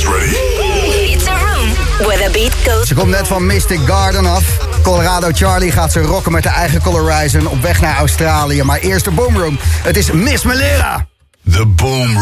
guys ready? It's a room where the beat goes. Ze komt net van Mystic Garden af. Colorado Charlie gaat ze rocken met de eigen Colorizen op weg naar Australië. Maar eerst de Boomroom. Het is Miss Melera. The Boom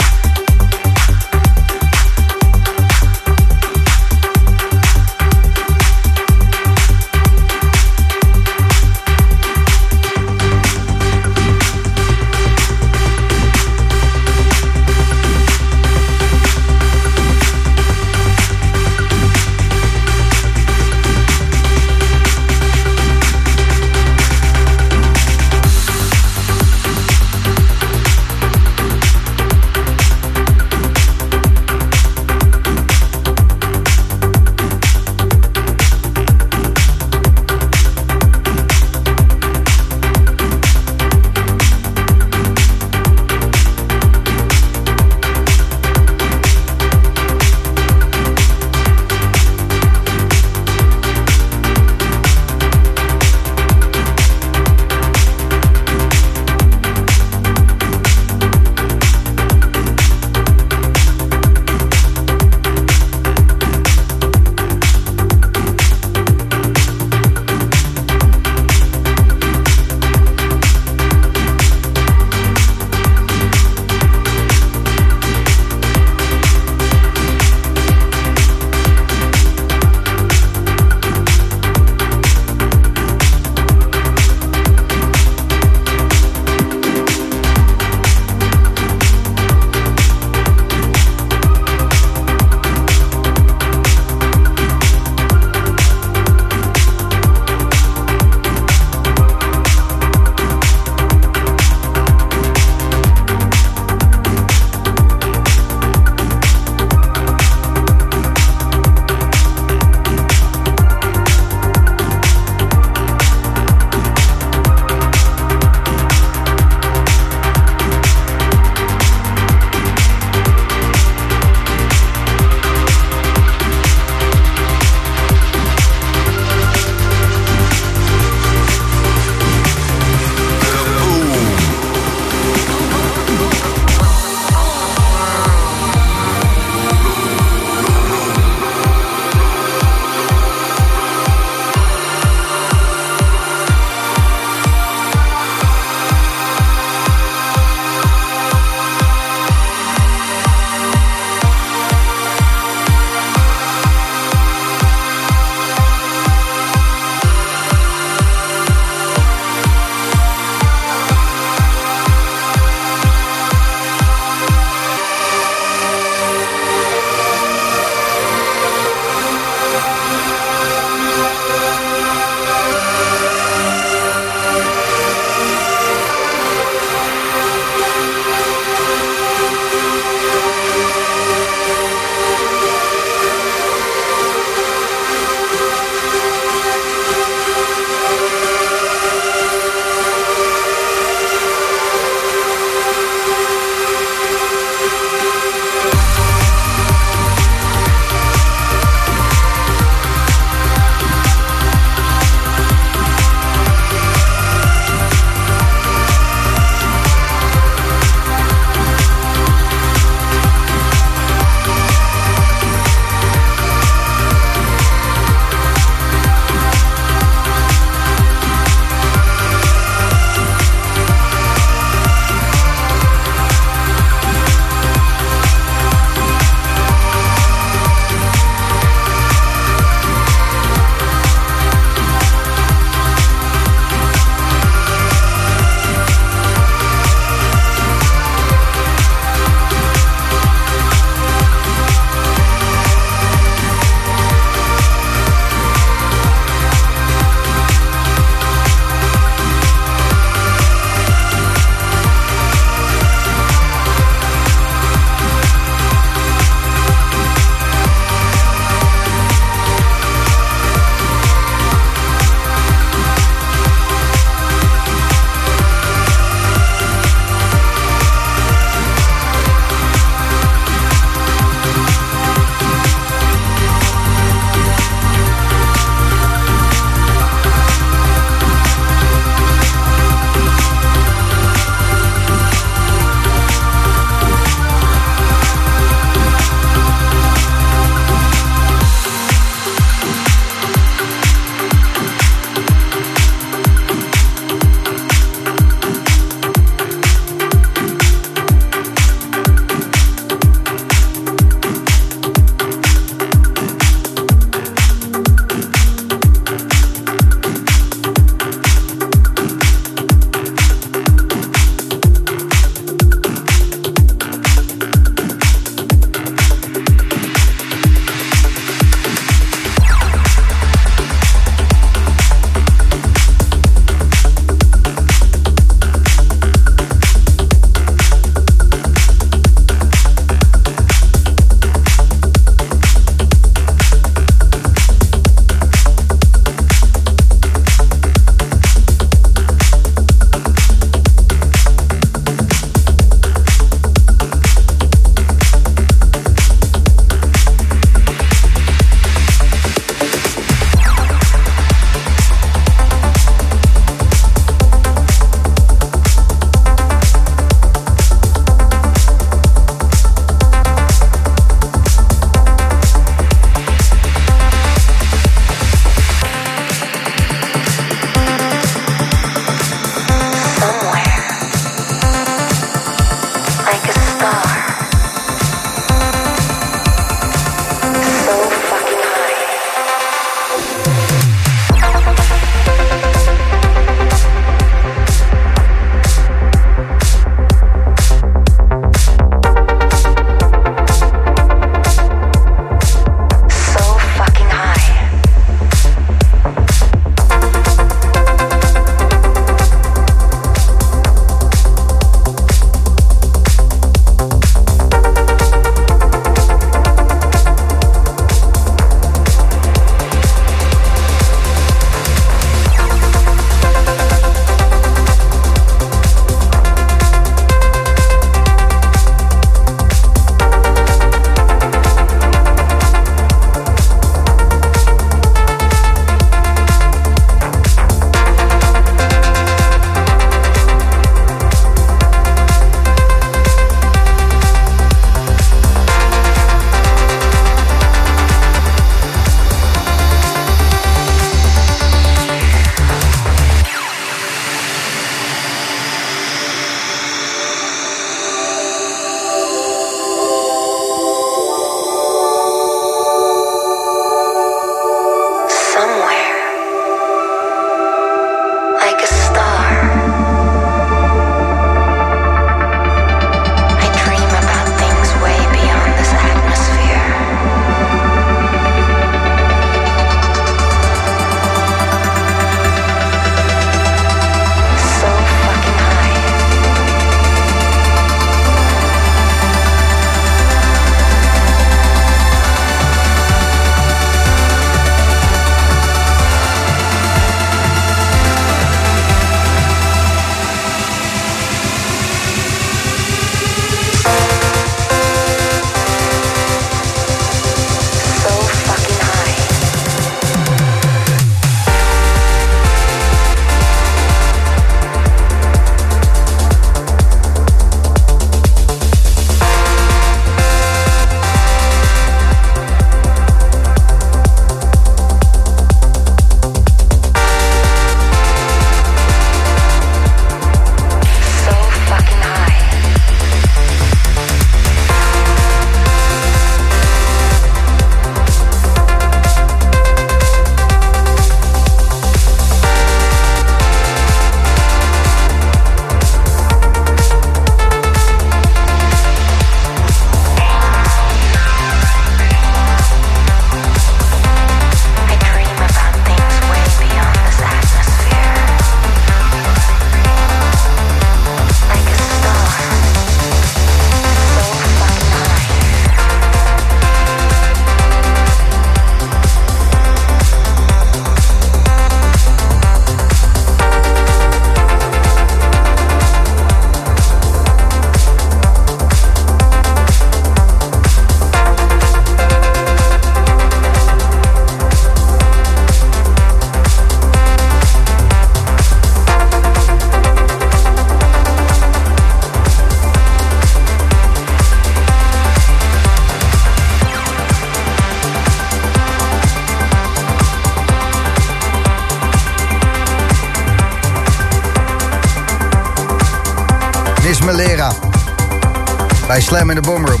Slam in de Boomroom.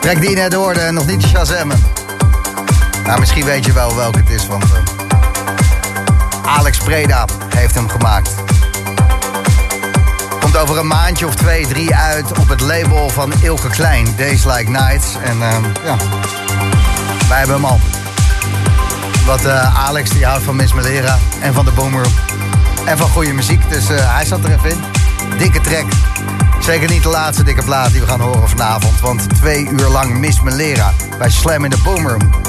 Trek die net hoorde en nog niet shazammen. Nou, misschien weet je wel welke het is, want uh, Alex Preda heeft hem gemaakt. Komt over een maandje of twee, drie uit op het label van Ilke Klein, Days Like Nights. En uh, ja, wij hebben hem al. Wat uh, Alex, die houdt van Miss Malera en van de Boomroom. En van goede muziek, dus hij zat er even in. Dikke track. Zeker niet de laatste dikke plaat die we gaan horen vanavond. Want twee uur lang Miss Malera bij Slam in de Boomroom.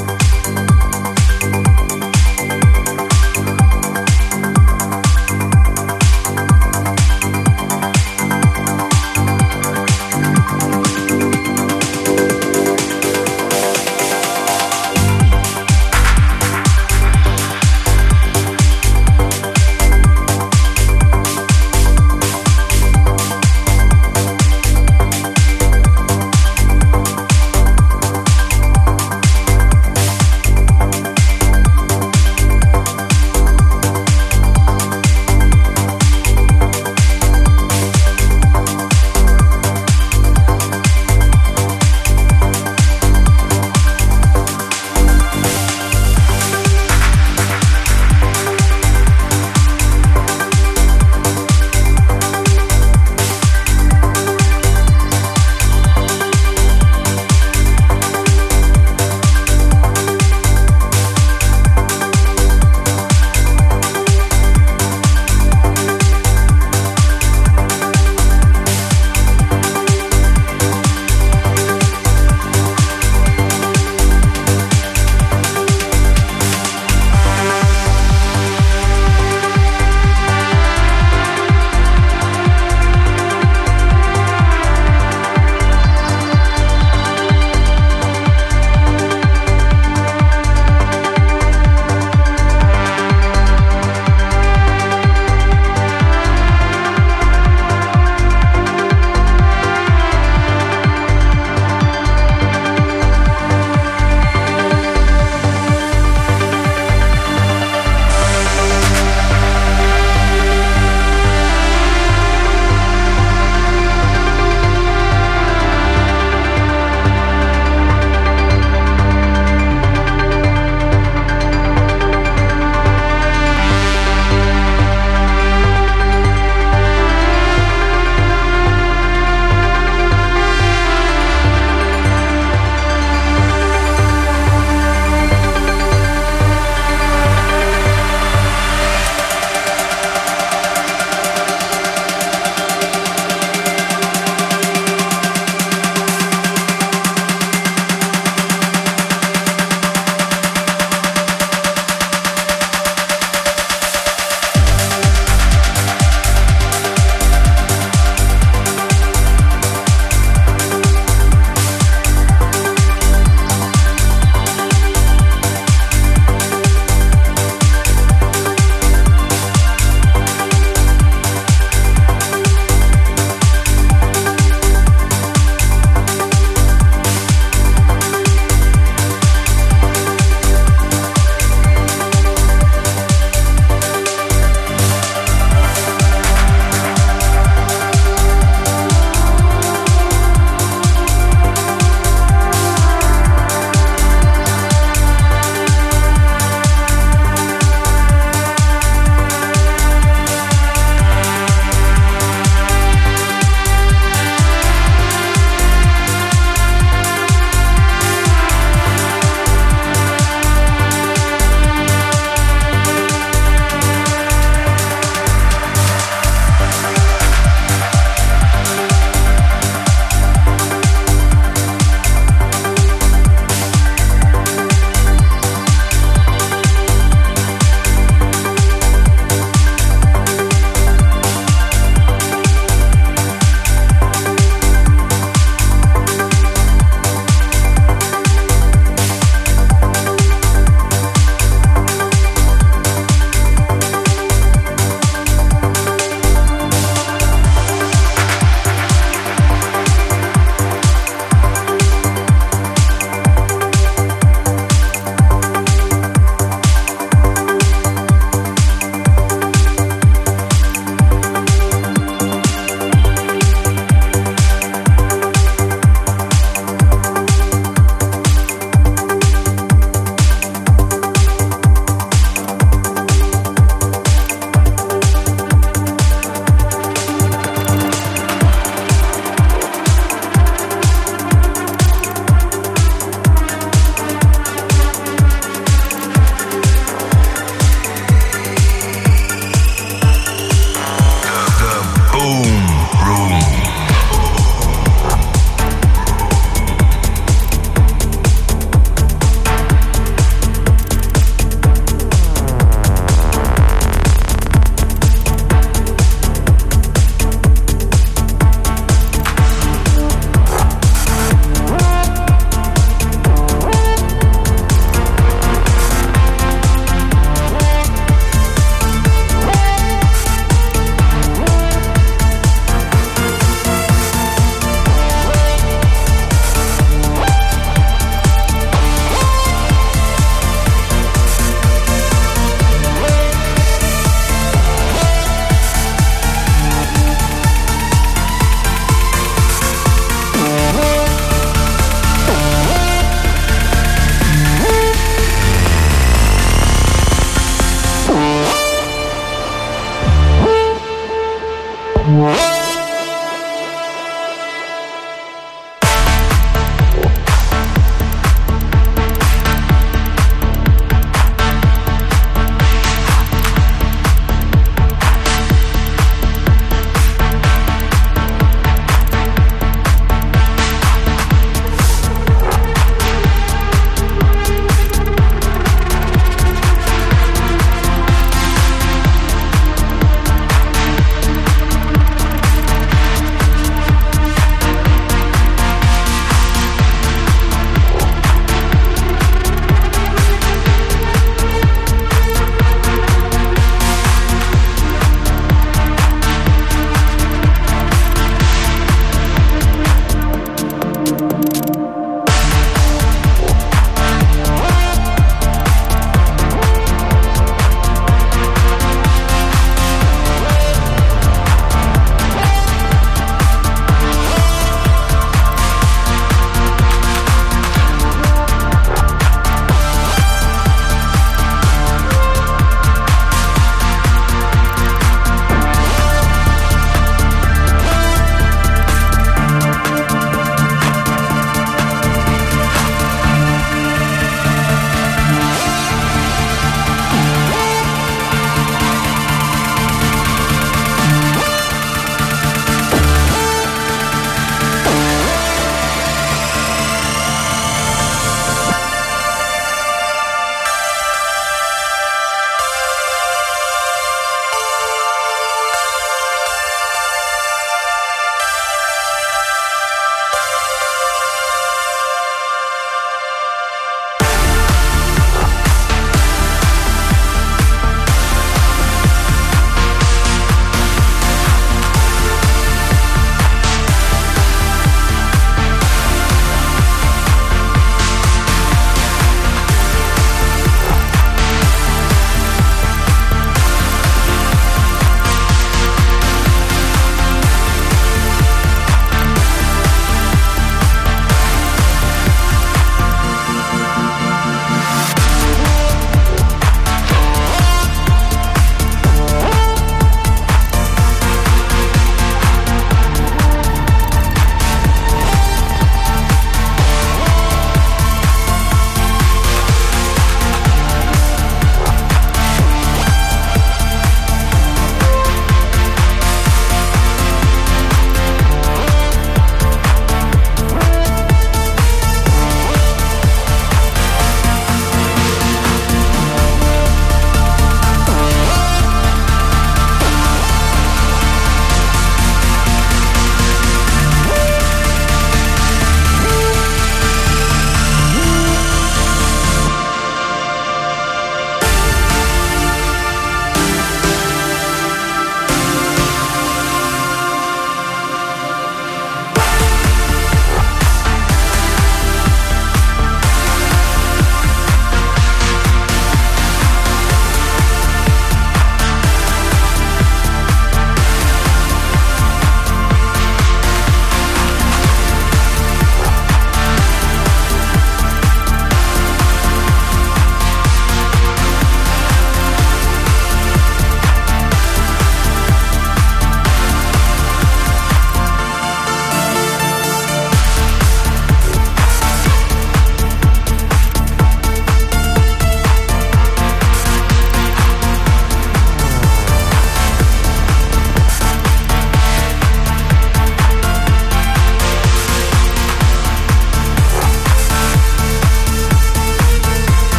Whoa!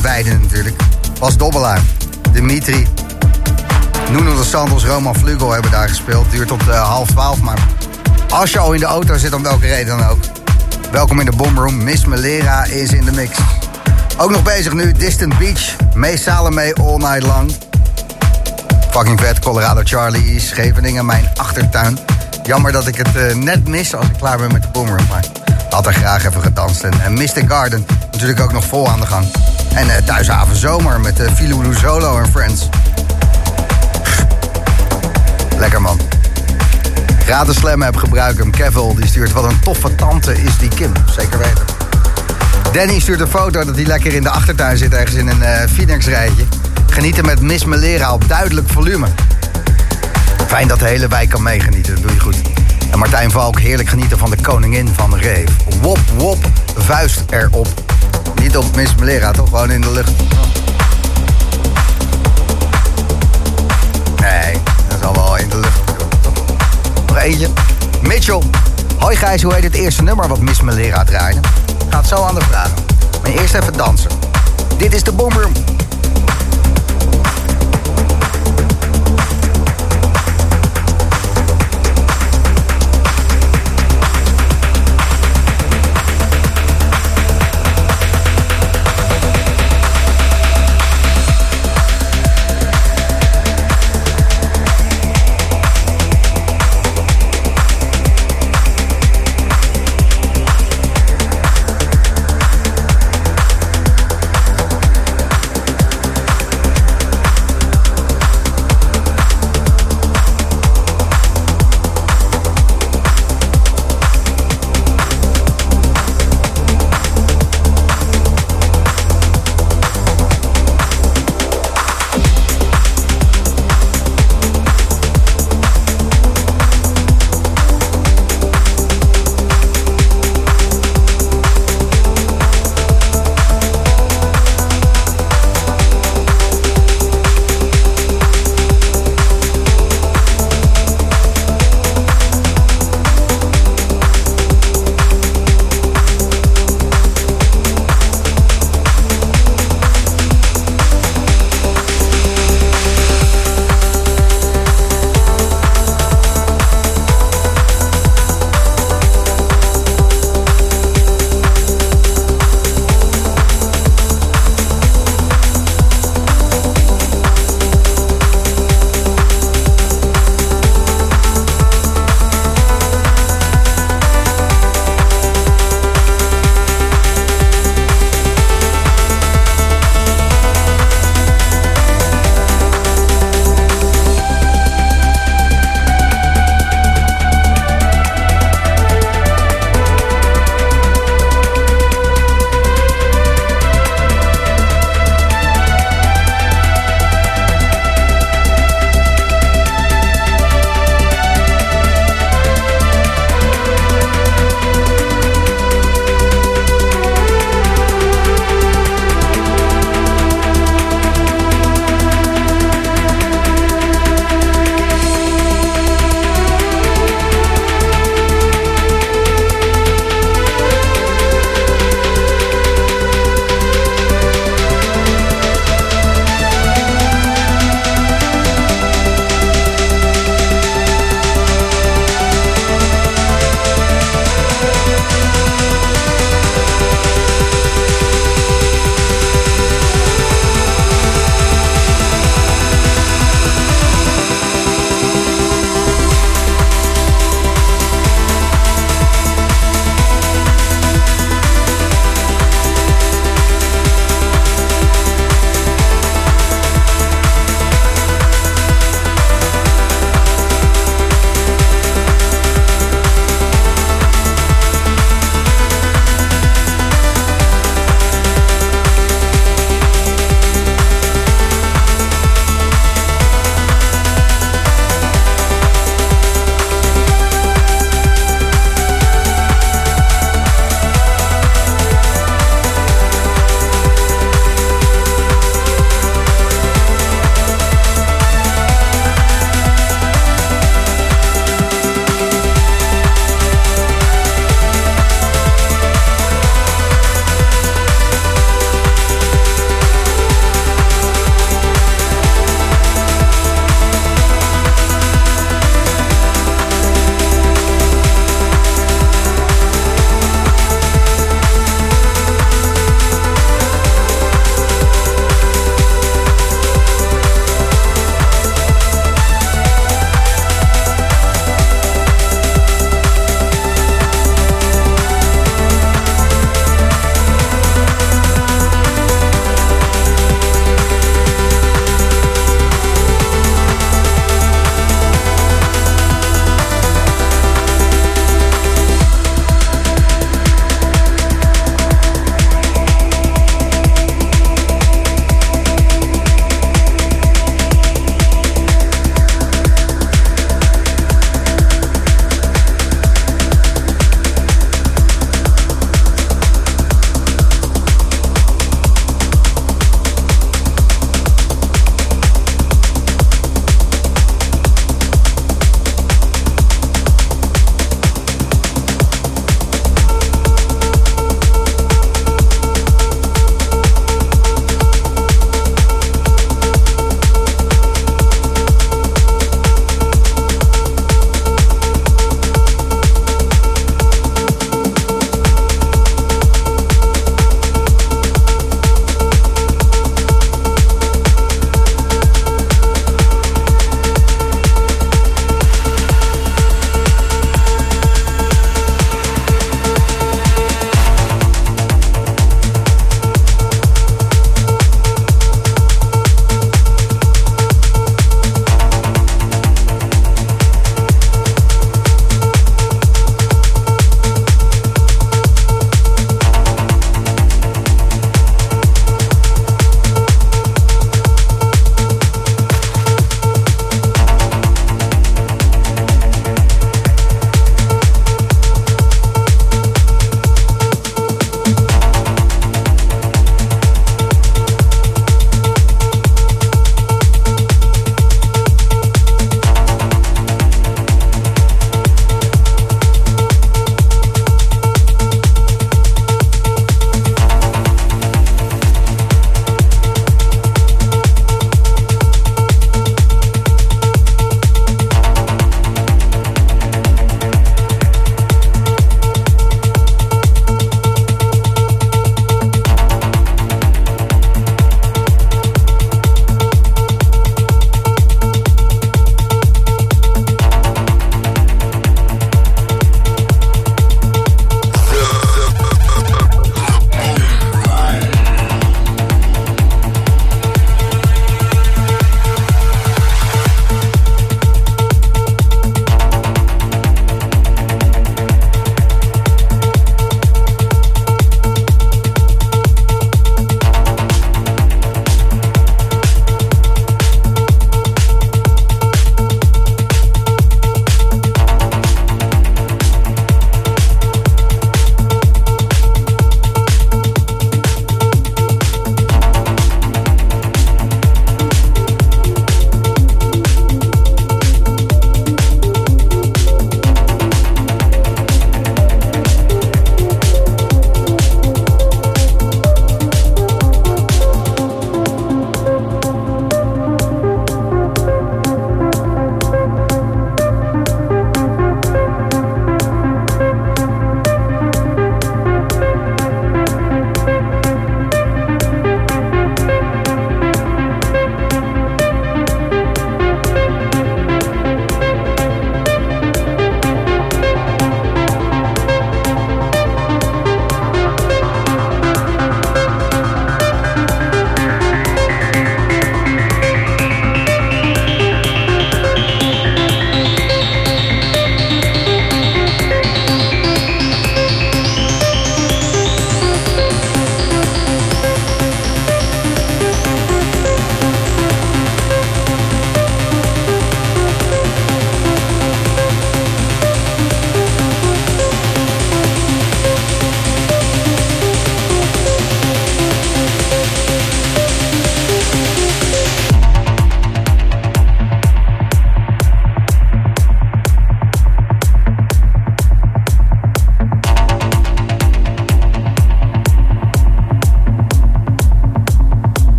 Weide natuurlijk. Was dobbelaar. Dimitri, Nuno de Santos, Roman Vlugel hebben daar gespeeld. Duurt tot uh, half twaalf, maar als je al in de auto zit, om welke reden dan ook. Welkom in de Boomroom. Miss Melera is in de mix. Ook nog bezig nu, Distant Beach. Mee Salome All Night Long. Fucking vet, Colorado Charlie, Scheveningen, mijn achtertuin. Jammer dat ik het uh, net mis als ik klaar ben met de Boomroom. Maar had er graag even gedanst. En, en Mystic Garden, natuurlijk ook nog vol aan de gang. En uh, Thuishaven Zomer met uh, Filulu Solo en Friends. Lekker man. Slam heb gebruik hem. Die stuurt wat een toffe tante is die Kim. Zeker weten. Danny stuurt een foto dat hij lekker in de achtertuin zit ergens in een uh, Phoenix rijtje. Genieten met Miss Melera op duidelijk volume. Fijn dat de hele wijk kan meegenieten, dat doe je goed. En Martijn Valk, heerlijk genieten van de koningin van de Reef. Wop, wop, vuist erop. Niet op Miss Melera, toch? Gewoon in de lucht. Nee, dat is al wel in de lucht. Nog eentje. Mitchell. Hoi Gijs, hoe heet het eerste nummer wat Miss Melera draaide? Gaat zo aan de vragen. Maar eerst even dansen. Dit is de Boomroom.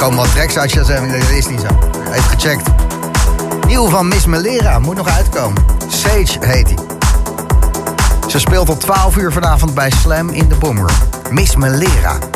Komen wat tracks uit Shazam, dat is niet zo. Even gecheckt. Nieuw van Miss Melera, moet nog uitkomen. Sage heet hij. Ze speelt tot 12 uur vanavond bij Slam in de Boomroom. Miss Melera.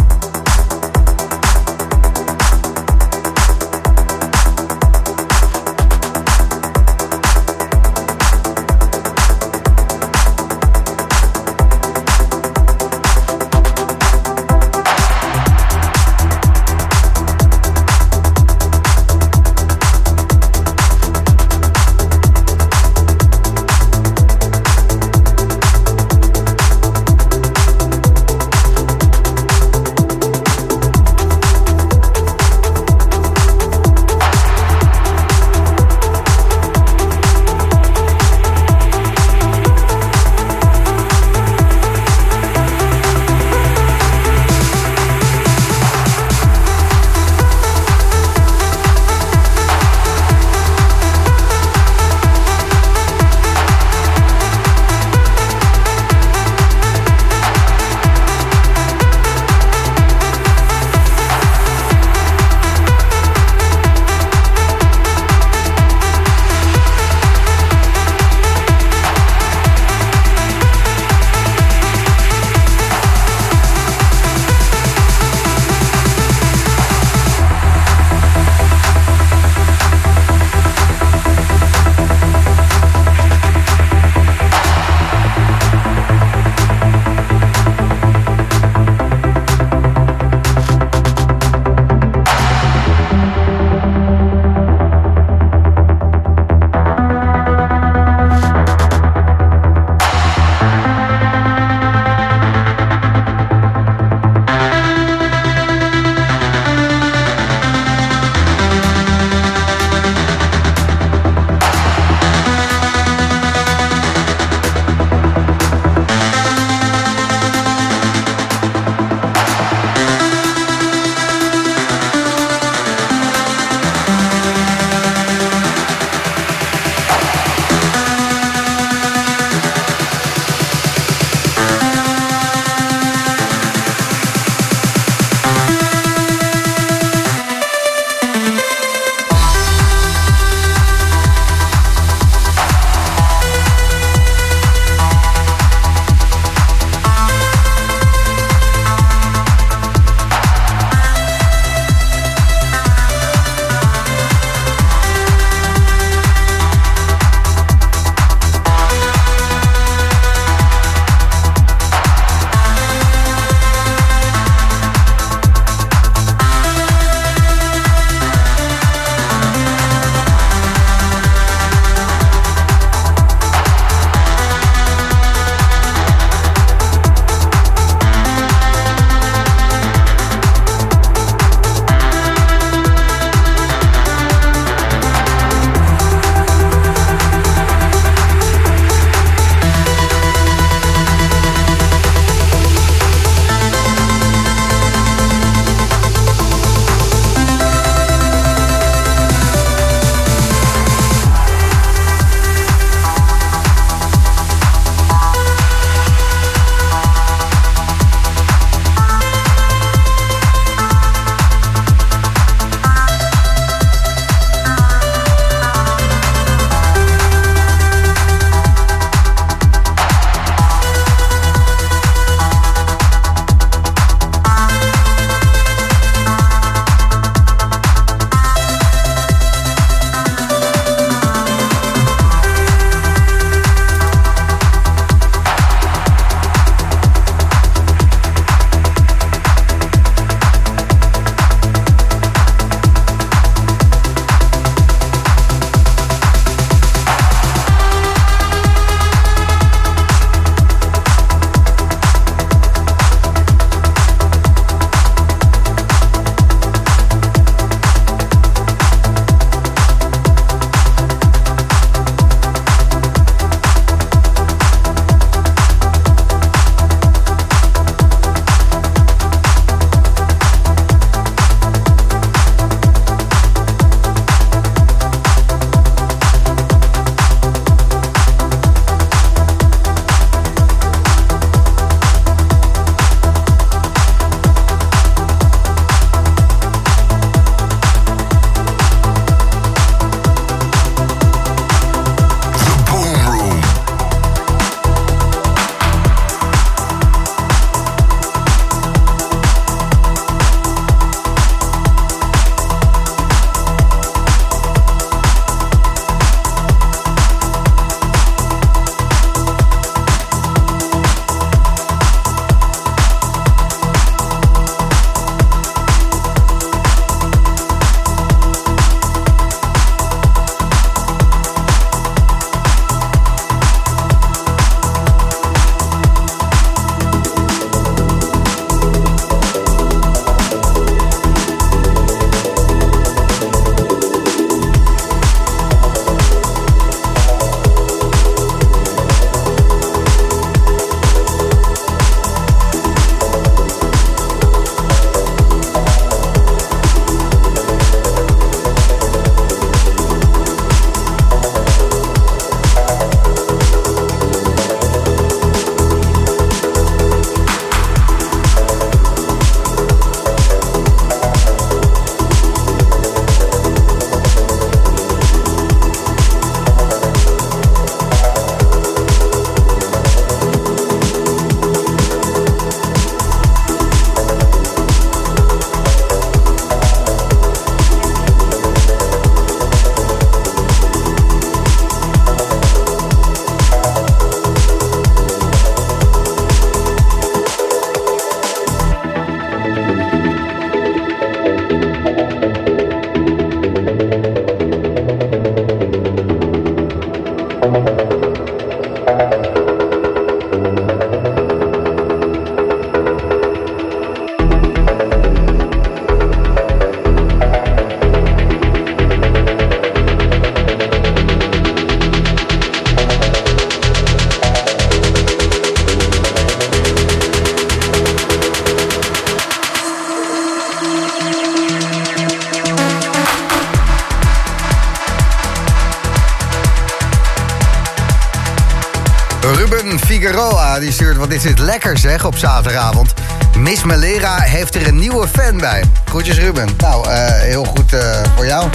Dit is lekker zeg op zaterdagavond. Miss Melera heeft er een nieuwe fan bij. Groetjes Ruben. Nou, eh, heel goed eh, voor jou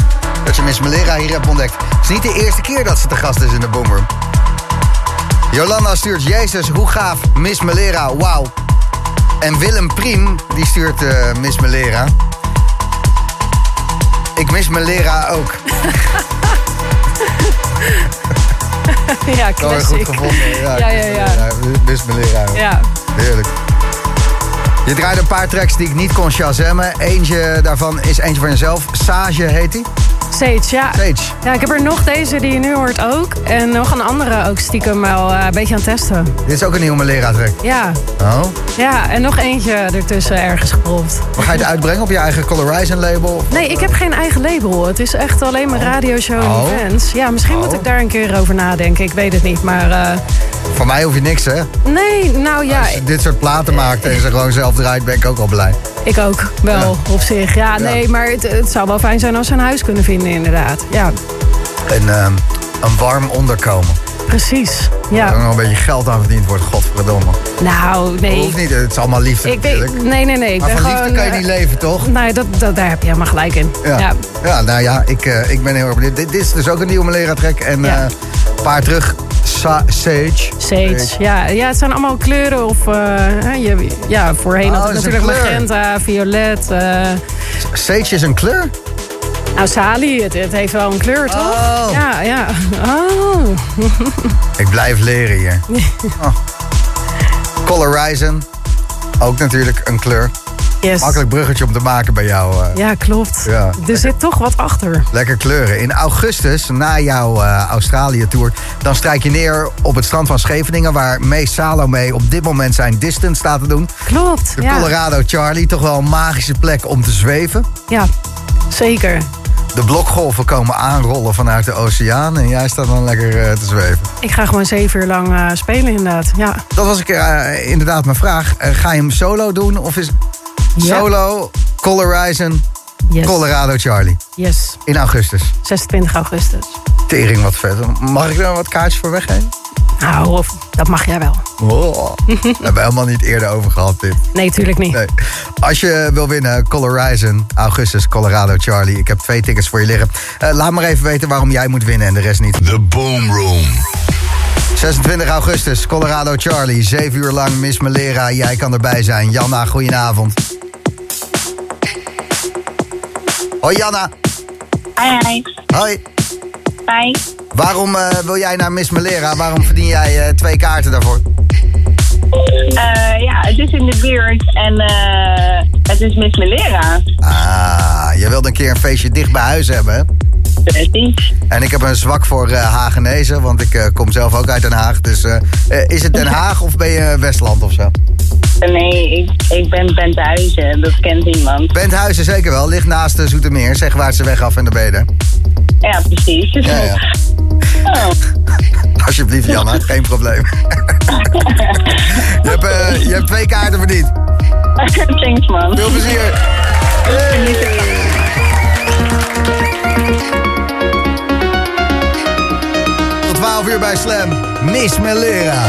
dat je Miss Melera hier hebt ontdekt. Het is niet de eerste keer dat ze te gast is in de Boomroom. Jolanda stuurt, Jezus, hoe gaaf, Miss Melera, wauw. En Willem Priem, die stuurt eh, Miss Melera. Ik mis Melera ook. ja, classic. goed gevonden. Ja, ja, ja. Miss Melera. ook. Ja, Heerlijk. Je draait een paar tracks die ik niet kon shazammen. Eentje daarvan is eentje van jezelf. Sage heet die. Sage, ja. Sage. Ja, ik heb er nog deze die je nu hoort ook. En nog een andere ook stiekem wel eh, een beetje aan het testen. Dit is ook een nieuwe track. Ja, Oh. ja, en nog eentje ertussen ergens. Maar ga je het uitbrengen op je eigen Colorizing label? Nee, ik heb geen eigen label. Het is echt alleen maar radioshow en Oh. events. Ja, misschien moet Oh. ik daar een keer over nadenken. Ik weet het niet, maar... eh, Voor mij hoef je niks, hè? nee, nou ja, Als je dit soort platen maakt en ze gewoon zelf draait, ben ik ook al blij. Ik ook wel op zich. Ja, nee, maar het, het zou wel fijn zijn als ze een huis kunnen vinden inderdaad. Ja, En ehm, een warm onderkomen. precies. Er Ja, ook nog een beetje geld aan verdiend wordt, godverdomme. nou, nee. Hoeft niet, het is allemaal liefde Ik nee, nee, nee. Ik maar van gewoon, liefde kan je eh, niet leven, toch? Nee, dat, dat, daar heb je helemaal gelijk in. Ja. Ja. Ja. nou ja, ik, eh, ik ben heel erg benieuwd. Dit, dit is dus ook een nieuwe track. En Ja. eh, paar terug, Sa- Sage. Sage. Ja, ja, het zijn allemaal kleuren. Of, eh, je, ja, voorheen Oh, had ik een natuurlijk magenta, violet. eh Sage is een kleur? nou, Sali, het, het heeft wel een kleur, toch? Oh. Ja, ja. Oh. Ik blijf leren hier. Oh. Color Horizon. Ook natuurlijk een kleur. Yes. Makkelijk bruggetje om te maken bij jou. eh. Ja, klopt. Ja. Er zit toch wat achter. Lekker kleuren. In augustus, na jouw eh, Australië-tour... dan strijk je neer op het strand van Scheveningen... waar Mees Salome op dit moment zijn distance staat te doen. Klopt. De ja. Colorado Charlie, toch wel een magische plek om te zweven. ja, zeker. De blokgolven komen aanrollen vanuit de oceaan... en jij staat dan lekker eh, te zweven. Ik ga gewoon zeven uur lang spelen, inderdaad. Ja. Dat was ik, inderdaad mijn vraag. Ga je hem solo doen of is Ja. solo Color Horizon Yes. Colorado Charlie Yes. in augustus? 26 augustus. Tering wat vet. Mag ik er wat kaartjes voor weggeven? Nou, of, dat mag jij wel. Oh, daar hebben we helemaal niet eerder over gehad dit. Nee, tuurlijk niet. Nee. Als je wil winnen, Color Horizon, augustus, Colorado Charlie. Ik heb twee tickets voor je liggen. Eh, laat maar even weten waarom jij moet winnen en de rest niet. The Boom Room. 26 augustus, Colorado Charlie. Zeven uur lang Miss Melera. Jij kan erbij zijn. Janna, goedenavond. Hoi Janna. Hi, hi. Hoi. Hi. Waarom eh, wil jij naar Miss Melera? Waarom verdien jij eh, twee kaarten daarvoor? Eh, ja, het is in de buurt en eh, het is Miss Melera. Ah, je wilde een keer een feestje dicht bij huis hebben, hè? Precies. En ik heb een zwak voor eh Hagenezen, want ik kom zelf ook uit Den Haag. Dus is het Den Haag of ben je Westland of zo? Nee, ik, ik ben Benthuizen, dat kent iemand. Benthuizen zeker wel, ligt naast de Zoetermeer. Zeg waar ze weg af en de beden. Ja, precies. Ja, ja. Oh, Alsjeblieft, Janna, geen probleem. je, hebt, eh, je hebt twee kaarten verdiend. thanks man. Veel plezier. Tot 12 uur bij Slam. Miss Melera.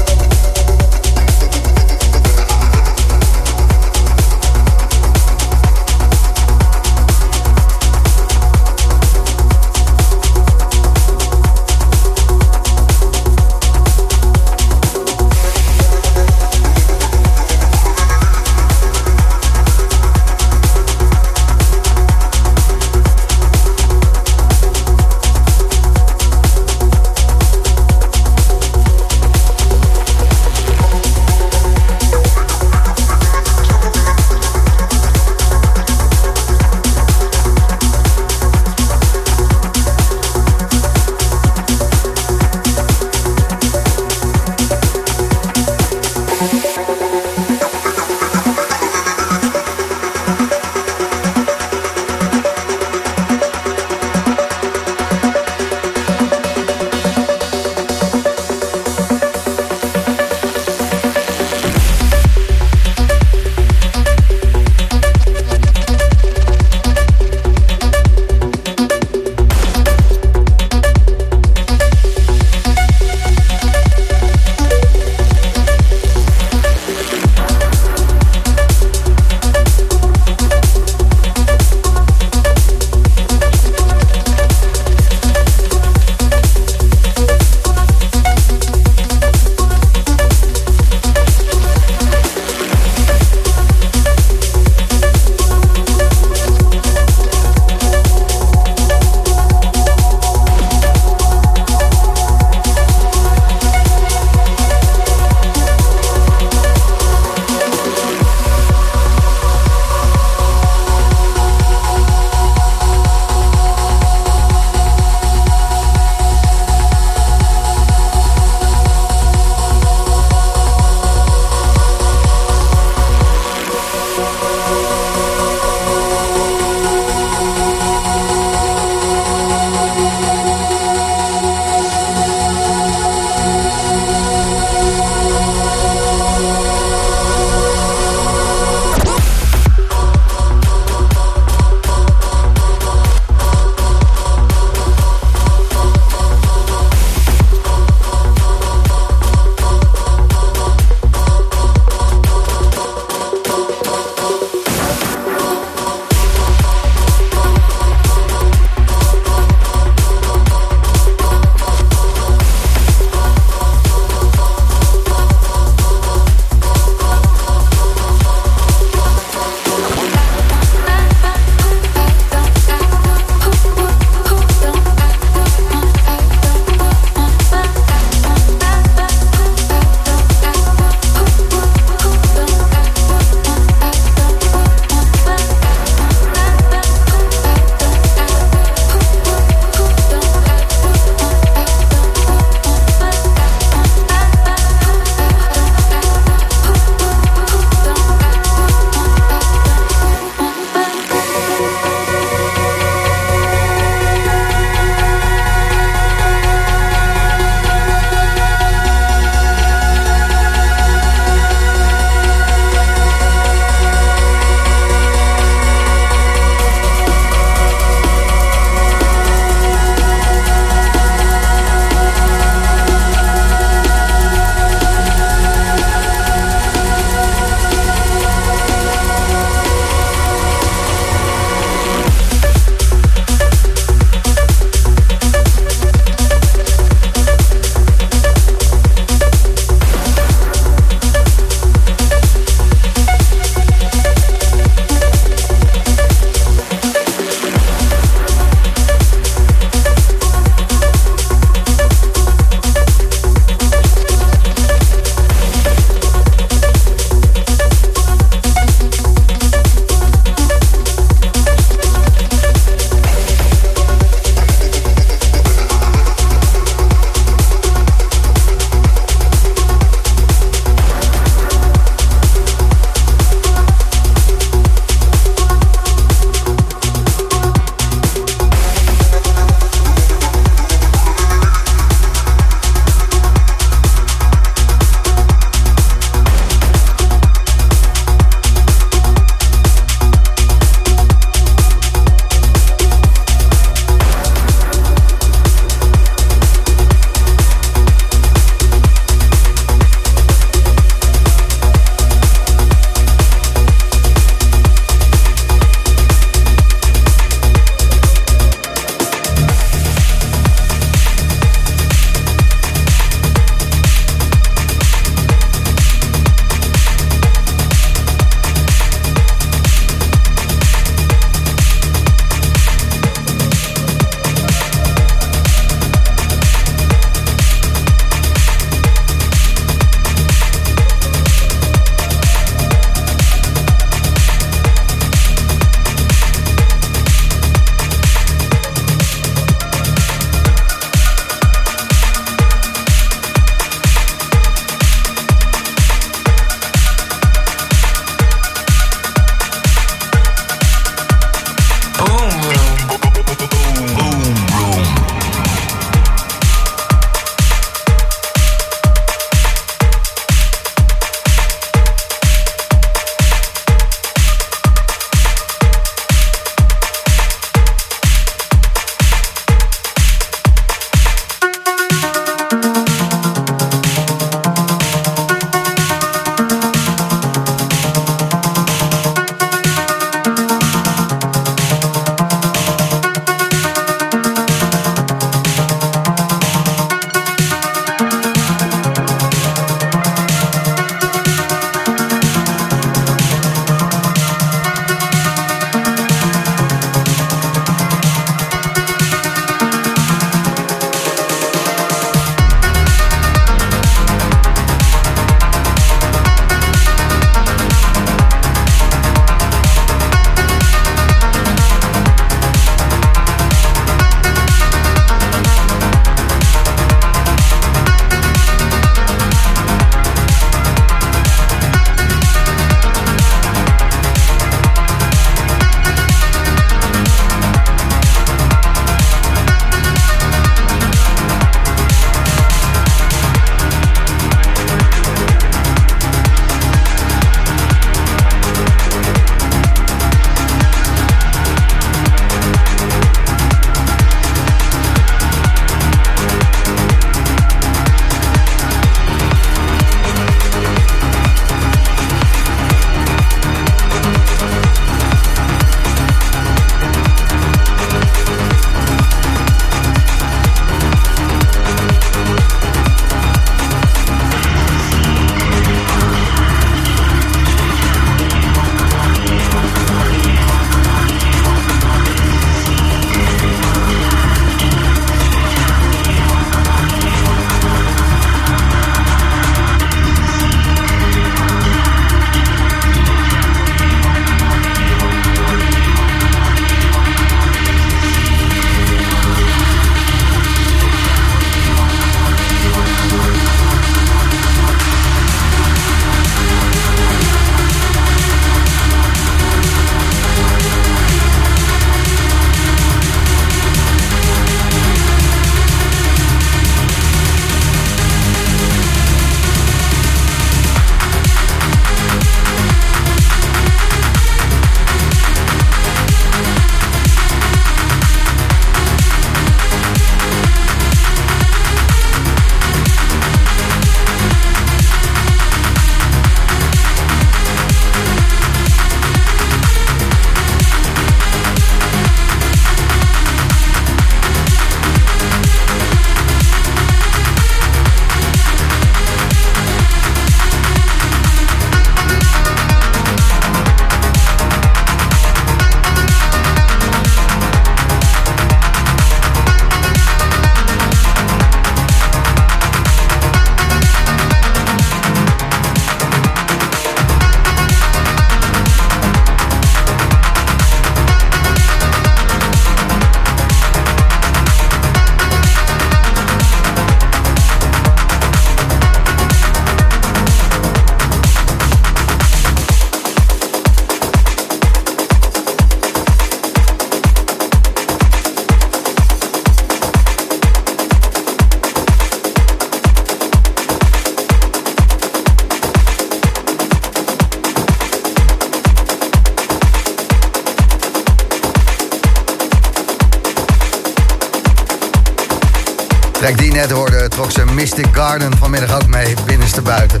Mystic Garden vanmiddag ook mee, binnenste buiten.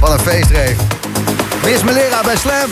Wat een feestreef. Miss Melera bij Slam.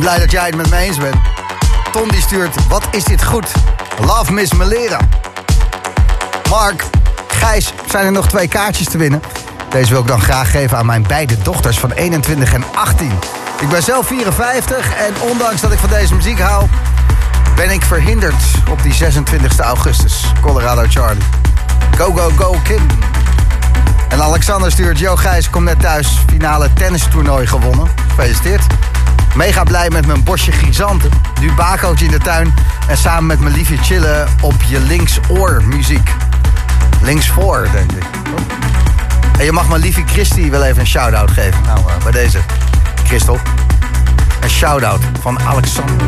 Ben blij dat jij het met me eens bent. Ton die stuurt, wat is dit goed? Love Miss Melera. Mark, Gijs, zijn er nog twee kaartjes te winnen? Deze wil ik dan graag geven aan mijn beide dochters van 21 en 18. Ik ben zelf 54 en ondanks dat ik van deze muziek hou... ben ik verhinderd op die 26 augustus. Colorado Charlie. Go, go, go, Kim. En Alexander stuurt, Yo Gijs, kom net thuis. Finale tennistoernooi gewonnen. Gefeliciteerd. Mega blij met mijn bosje grisanten. Nu bakootje in de tuin. En samen met mijn liefje chillen op je linksoor muziek. Linksvoor, denk ik. En je mag mijn liefje Christy wel even een shout-out geven. Nou, uh, bij deze. Christel. Een shout-out van Alexander.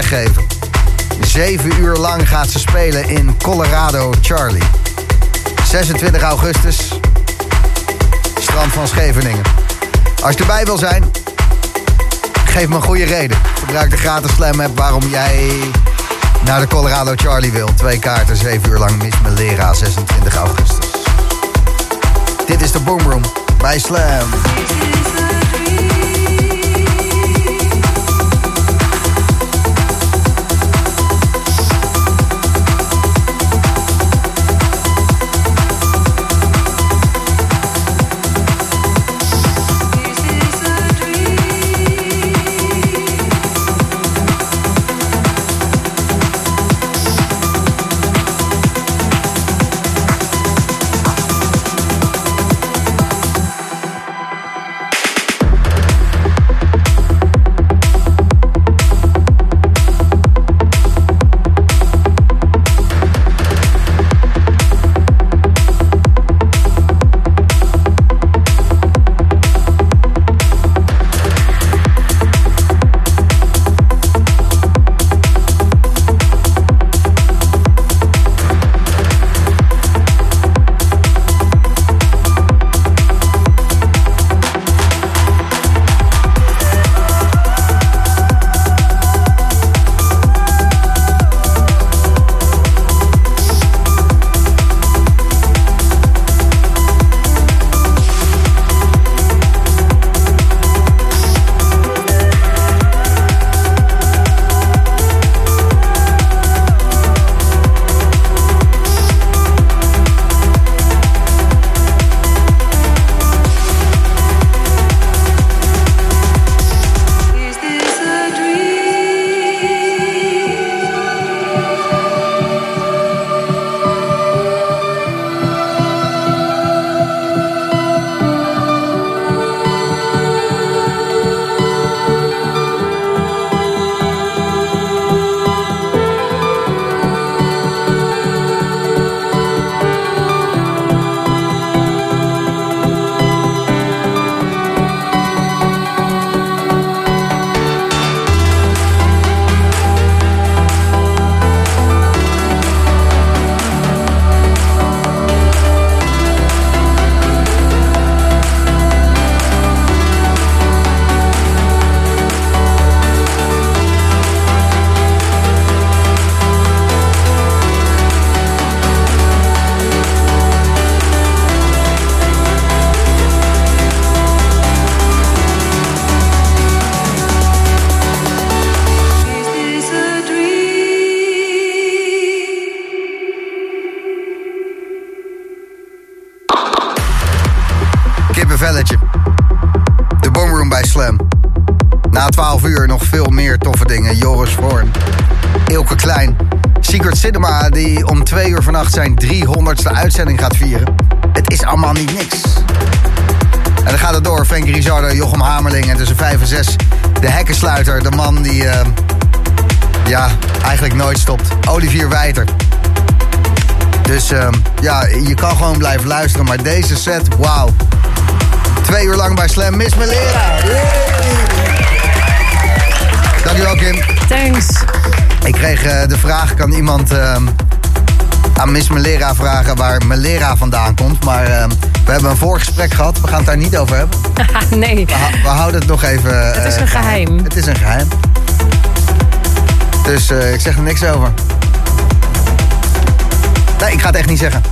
Weggeven. Zeven uur lang gaat ze spelen in Colorado Charlie. 26 augustus. Strand van Scheveningen. Als je erbij wil zijn, geef me een goede reden. Gebruik de gratis slam app waarom jij naar de Colorado Charlie wil. Twee kaarten, zeven uur lang Miss Melera, 26 augustus. Dit is de Boomroom bij Slam. Dus ehm, ja, je kan gewoon blijven luisteren. Maar deze set, wauw. Twee uur lang bij Slam. Miss Melera. Dankjewel, Kim. Thanks. Ik kreeg eh, de vraag, kan iemand ehm, aan Miss Melera vragen waar Melera vandaan komt? Maar ehm, we hebben een voorgesprek gehad. We gaan het daar niet over hebben. nee. We, we houden het nog even... Het is eh, een geheim. Het is een geheim. Dus eh, ik zeg er niks over. Nee, ik ga het echt niet zeggen.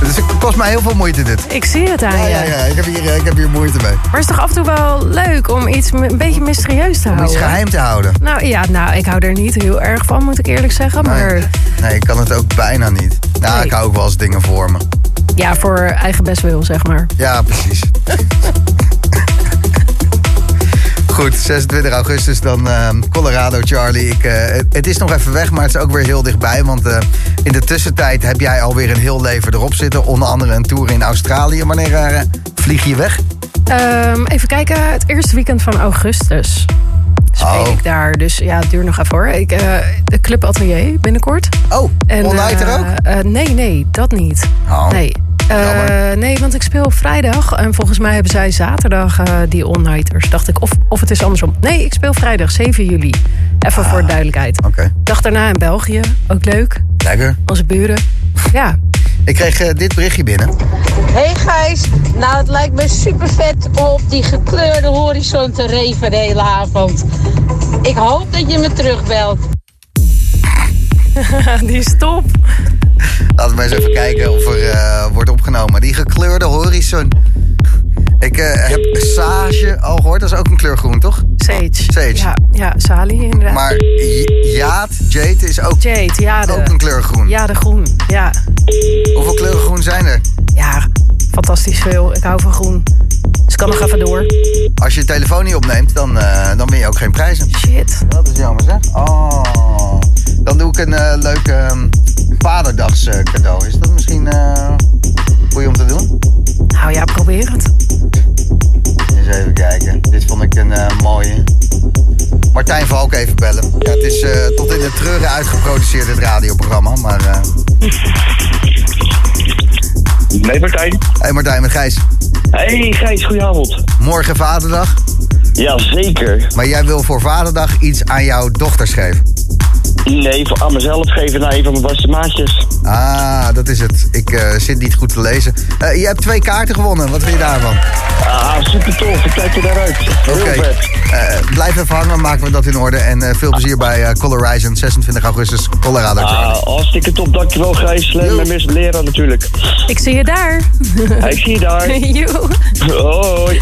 Dus het kost mij heel veel moeite dit. Ik zie het aan Ja, je. ja, ja. Ik heb hier, eh, ik heb hier moeite mee. Maar het is toch af en toe wel leuk om iets een beetje mysterieus te Om houden? iets geheim te houden. Nou ja, nou, ik hou er niet heel erg van, moet ik eerlijk zeggen. Maar Nee, nee, ik kan het ook bijna niet. Nou, Nee. ik hou ook wel eens dingen voor me. ja, voor eigen best wil, zeg maar. Ja, precies. Goed, 26 augustus dan ehm, Colorado, Charlie. Ik, eh, het, is nog even weg, maar het is ook weer heel dichtbij. Want eh, in de tussentijd heb jij alweer een heel leven erop zitten. Onder andere een tour in Australië. Wanneer eh, vlieg je weg? Ehm, even kijken, het eerste weekend van augustus speel Oh. ik daar. Dus ja, het duurt nog even hoor. Ik, de Club Atelier binnenkort. Oh, En, All er eh, ook? nee, nee, dat niet. Oh. Nee. Jammer. nee, want ik speel vrijdag. En volgens mij hebben zij zaterdag eh, die all-nighters. Dacht ik, of, of het is andersom. Nee, ik speel vrijdag 7 juli. Even voor de duidelijkheid. Oké, Dag daarna in België. Ook leuk. lekker. Onze buren. Ja. Ik kreeg eh, dit berichtje binnen. Hey Gijs, nou het lijkt me super vet om op die gekleurde horizon te reven de hele avond. Ik hoop dat je me terugbelt. die is top. Laten we eens even kijken of er eh, wordt opgenomen. Die gekleurde horizon. Ik eh, heb sage al gehoord. Dat is ook een kleur groen, toch? Sage. Sage. Ja, ja Sali inderdaad. Maar jaad, jade, is ook, Jade, ja de, ook een kleur groen. ja, de groen. Ja. Hoeveel kleuren groen zijn er? ja, fantastisch veel. Ik hou van groen. Dus ik kan nog even door. Als je je telefoon niet opneemt, dan, eh, dan win je ook geen prijzen. Shit. Dat is jammer, zeg. Oh. Dan doe ik een eh, leuk ehm, vaderdags eh, cadeau. Is dat misschien goed om te doen? Nou ja, probeer het. Eens even kijken. Dit vond ik een mooie. Martijn Valk even bellen. Ja, het is tot in de treuren uitgeproduceerd, dit radioprogramma. Maar, Nee, Martijn. hey Martijn met Gijs. Hey Gijs, goedenavond. Morgen vaderdag. Ja, zeker. Maar jij wil voor vaderdag iets aan jouw dochters geven. Nee, voor aan mezelf geven naar een van mijn beste maatjes. Ah, dat is het. Ik eh, zit niet goed te lezen. Eh, je hebt twee kaarten gewonnen. Wat vind je daarvan? Ah, super tof. Ik kijk er naar uit. Heel Oké. vet. Eh, blijf even hangen, maken we dat in orde. En eh, veel plezier bij Color Horizon, 26 augustus, Colorado. Ah, hartstikke top. Dankjewel Gijs. En Miss Lera natuurlijk. Ik zie je daar. Ik zie je daar. Joe. Hoi.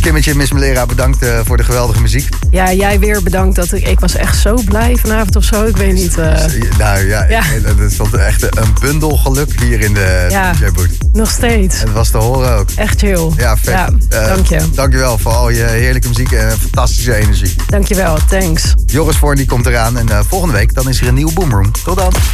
Kimmetje Miss Melera, bedankt eh, voor de geweldige muziek. Ja, jij weer bedankt. Dat ik, ik was echt zo blij vanavond of zo. Ik weet niet. eh, Nou ja, Ja. ik- dat is toch echt een bundel geluk hier in de Ja. DJ-boot. nog steeds. Het was te horen ook. Echt chill. Ja, vet. Ja, Eh, dank je. Dankjewel voor al je heerlijke muziek en fantastische energie. Dankjewel. Thanks. Joris Voorn die komt eraan en volgende week dan is er een nieuwe Boomroom. Tot dan.